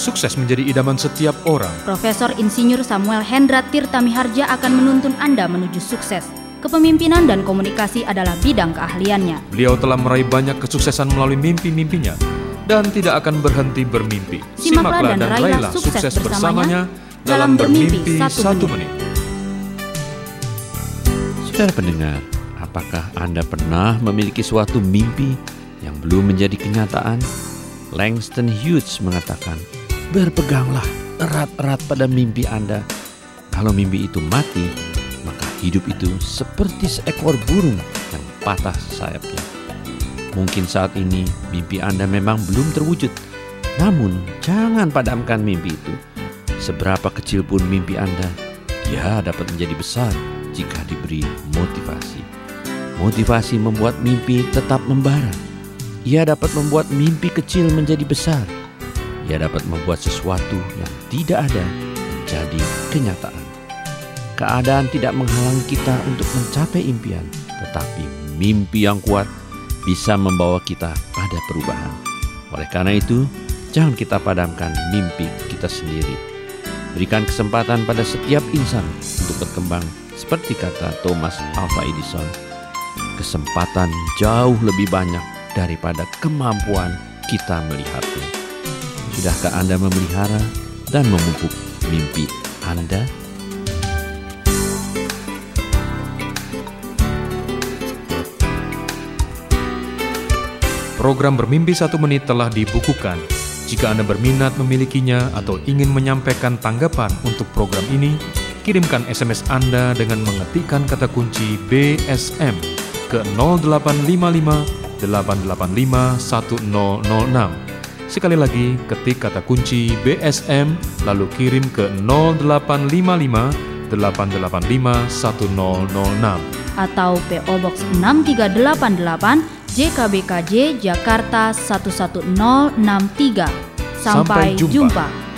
Sukses menjadi idaman setiap orang. Profesor Insinyur Samuel Hendra Tirtamiharja akan menuntun Anda menuju sukses. Kepemimpinan dan komunikasi adalah bidang keahliannya. Beliau telah meraih banyak kesuksesan melalui mimpi-mimpinya dan tidak akan berhenti bermimpi. Simaklah dan raihlah sukses bersamanya dalam bermimpi satu menit. Saudara pendengar, apakah Anda pernah memiliki suatu mimpi yang belum menjadi kenyataan? Langston Hughes mengatakan, berpeganglah erat-erat pada mimpi Anda. Kalau mimpi itu mati, maka hidup itu seperti seekor burung yang patah sayapnya. Mungkin saat ini mimpi Anda memang belum terwujud, namun jangan padamkan mimpi itu. Seberapa kecil pun mimpi Anda, dia dapat menjadi besar jika diberi motivasi. Motivasi membuat mimpi tetap membara. Ia dapat membuat mimpi kecil menjadi besar. Ia dapat membuat sesuatu yang tidak ada menjadi kenyataan. Keadaan tidak menghalangi kita untuk mencapai impian, tetapi mimpi yang kuat bisa membawa kita pada perubahan. Oleh karena itu, jangan kita padamkan mimpi kita sendiri. Berikan kesempatan pada setiap insan untuk berkembang seperti kata Thomas Alva Edison. Kesempatan jauh lebih banyak daripada kemampuan kita melihatnya. Sudahkah Anda memelihara dan memupuk mimpi Anda? Program Bermimpi Satu Menit telah dibukukan. Jika Anda berminat memilikinya atau ingin menyampaikan tanggapan untuk program ini, kirimkan SMS Anda dengan mengetikkan kata kunci BSM ke 0855 885 1006. Sekali lagi, ketik kata kunci BSM lalu kirim ke 0855 885 1006 atau PO Box 6388 JKBKJ Jakarta 11063. Sampai, Sampai jumpa. jumpa.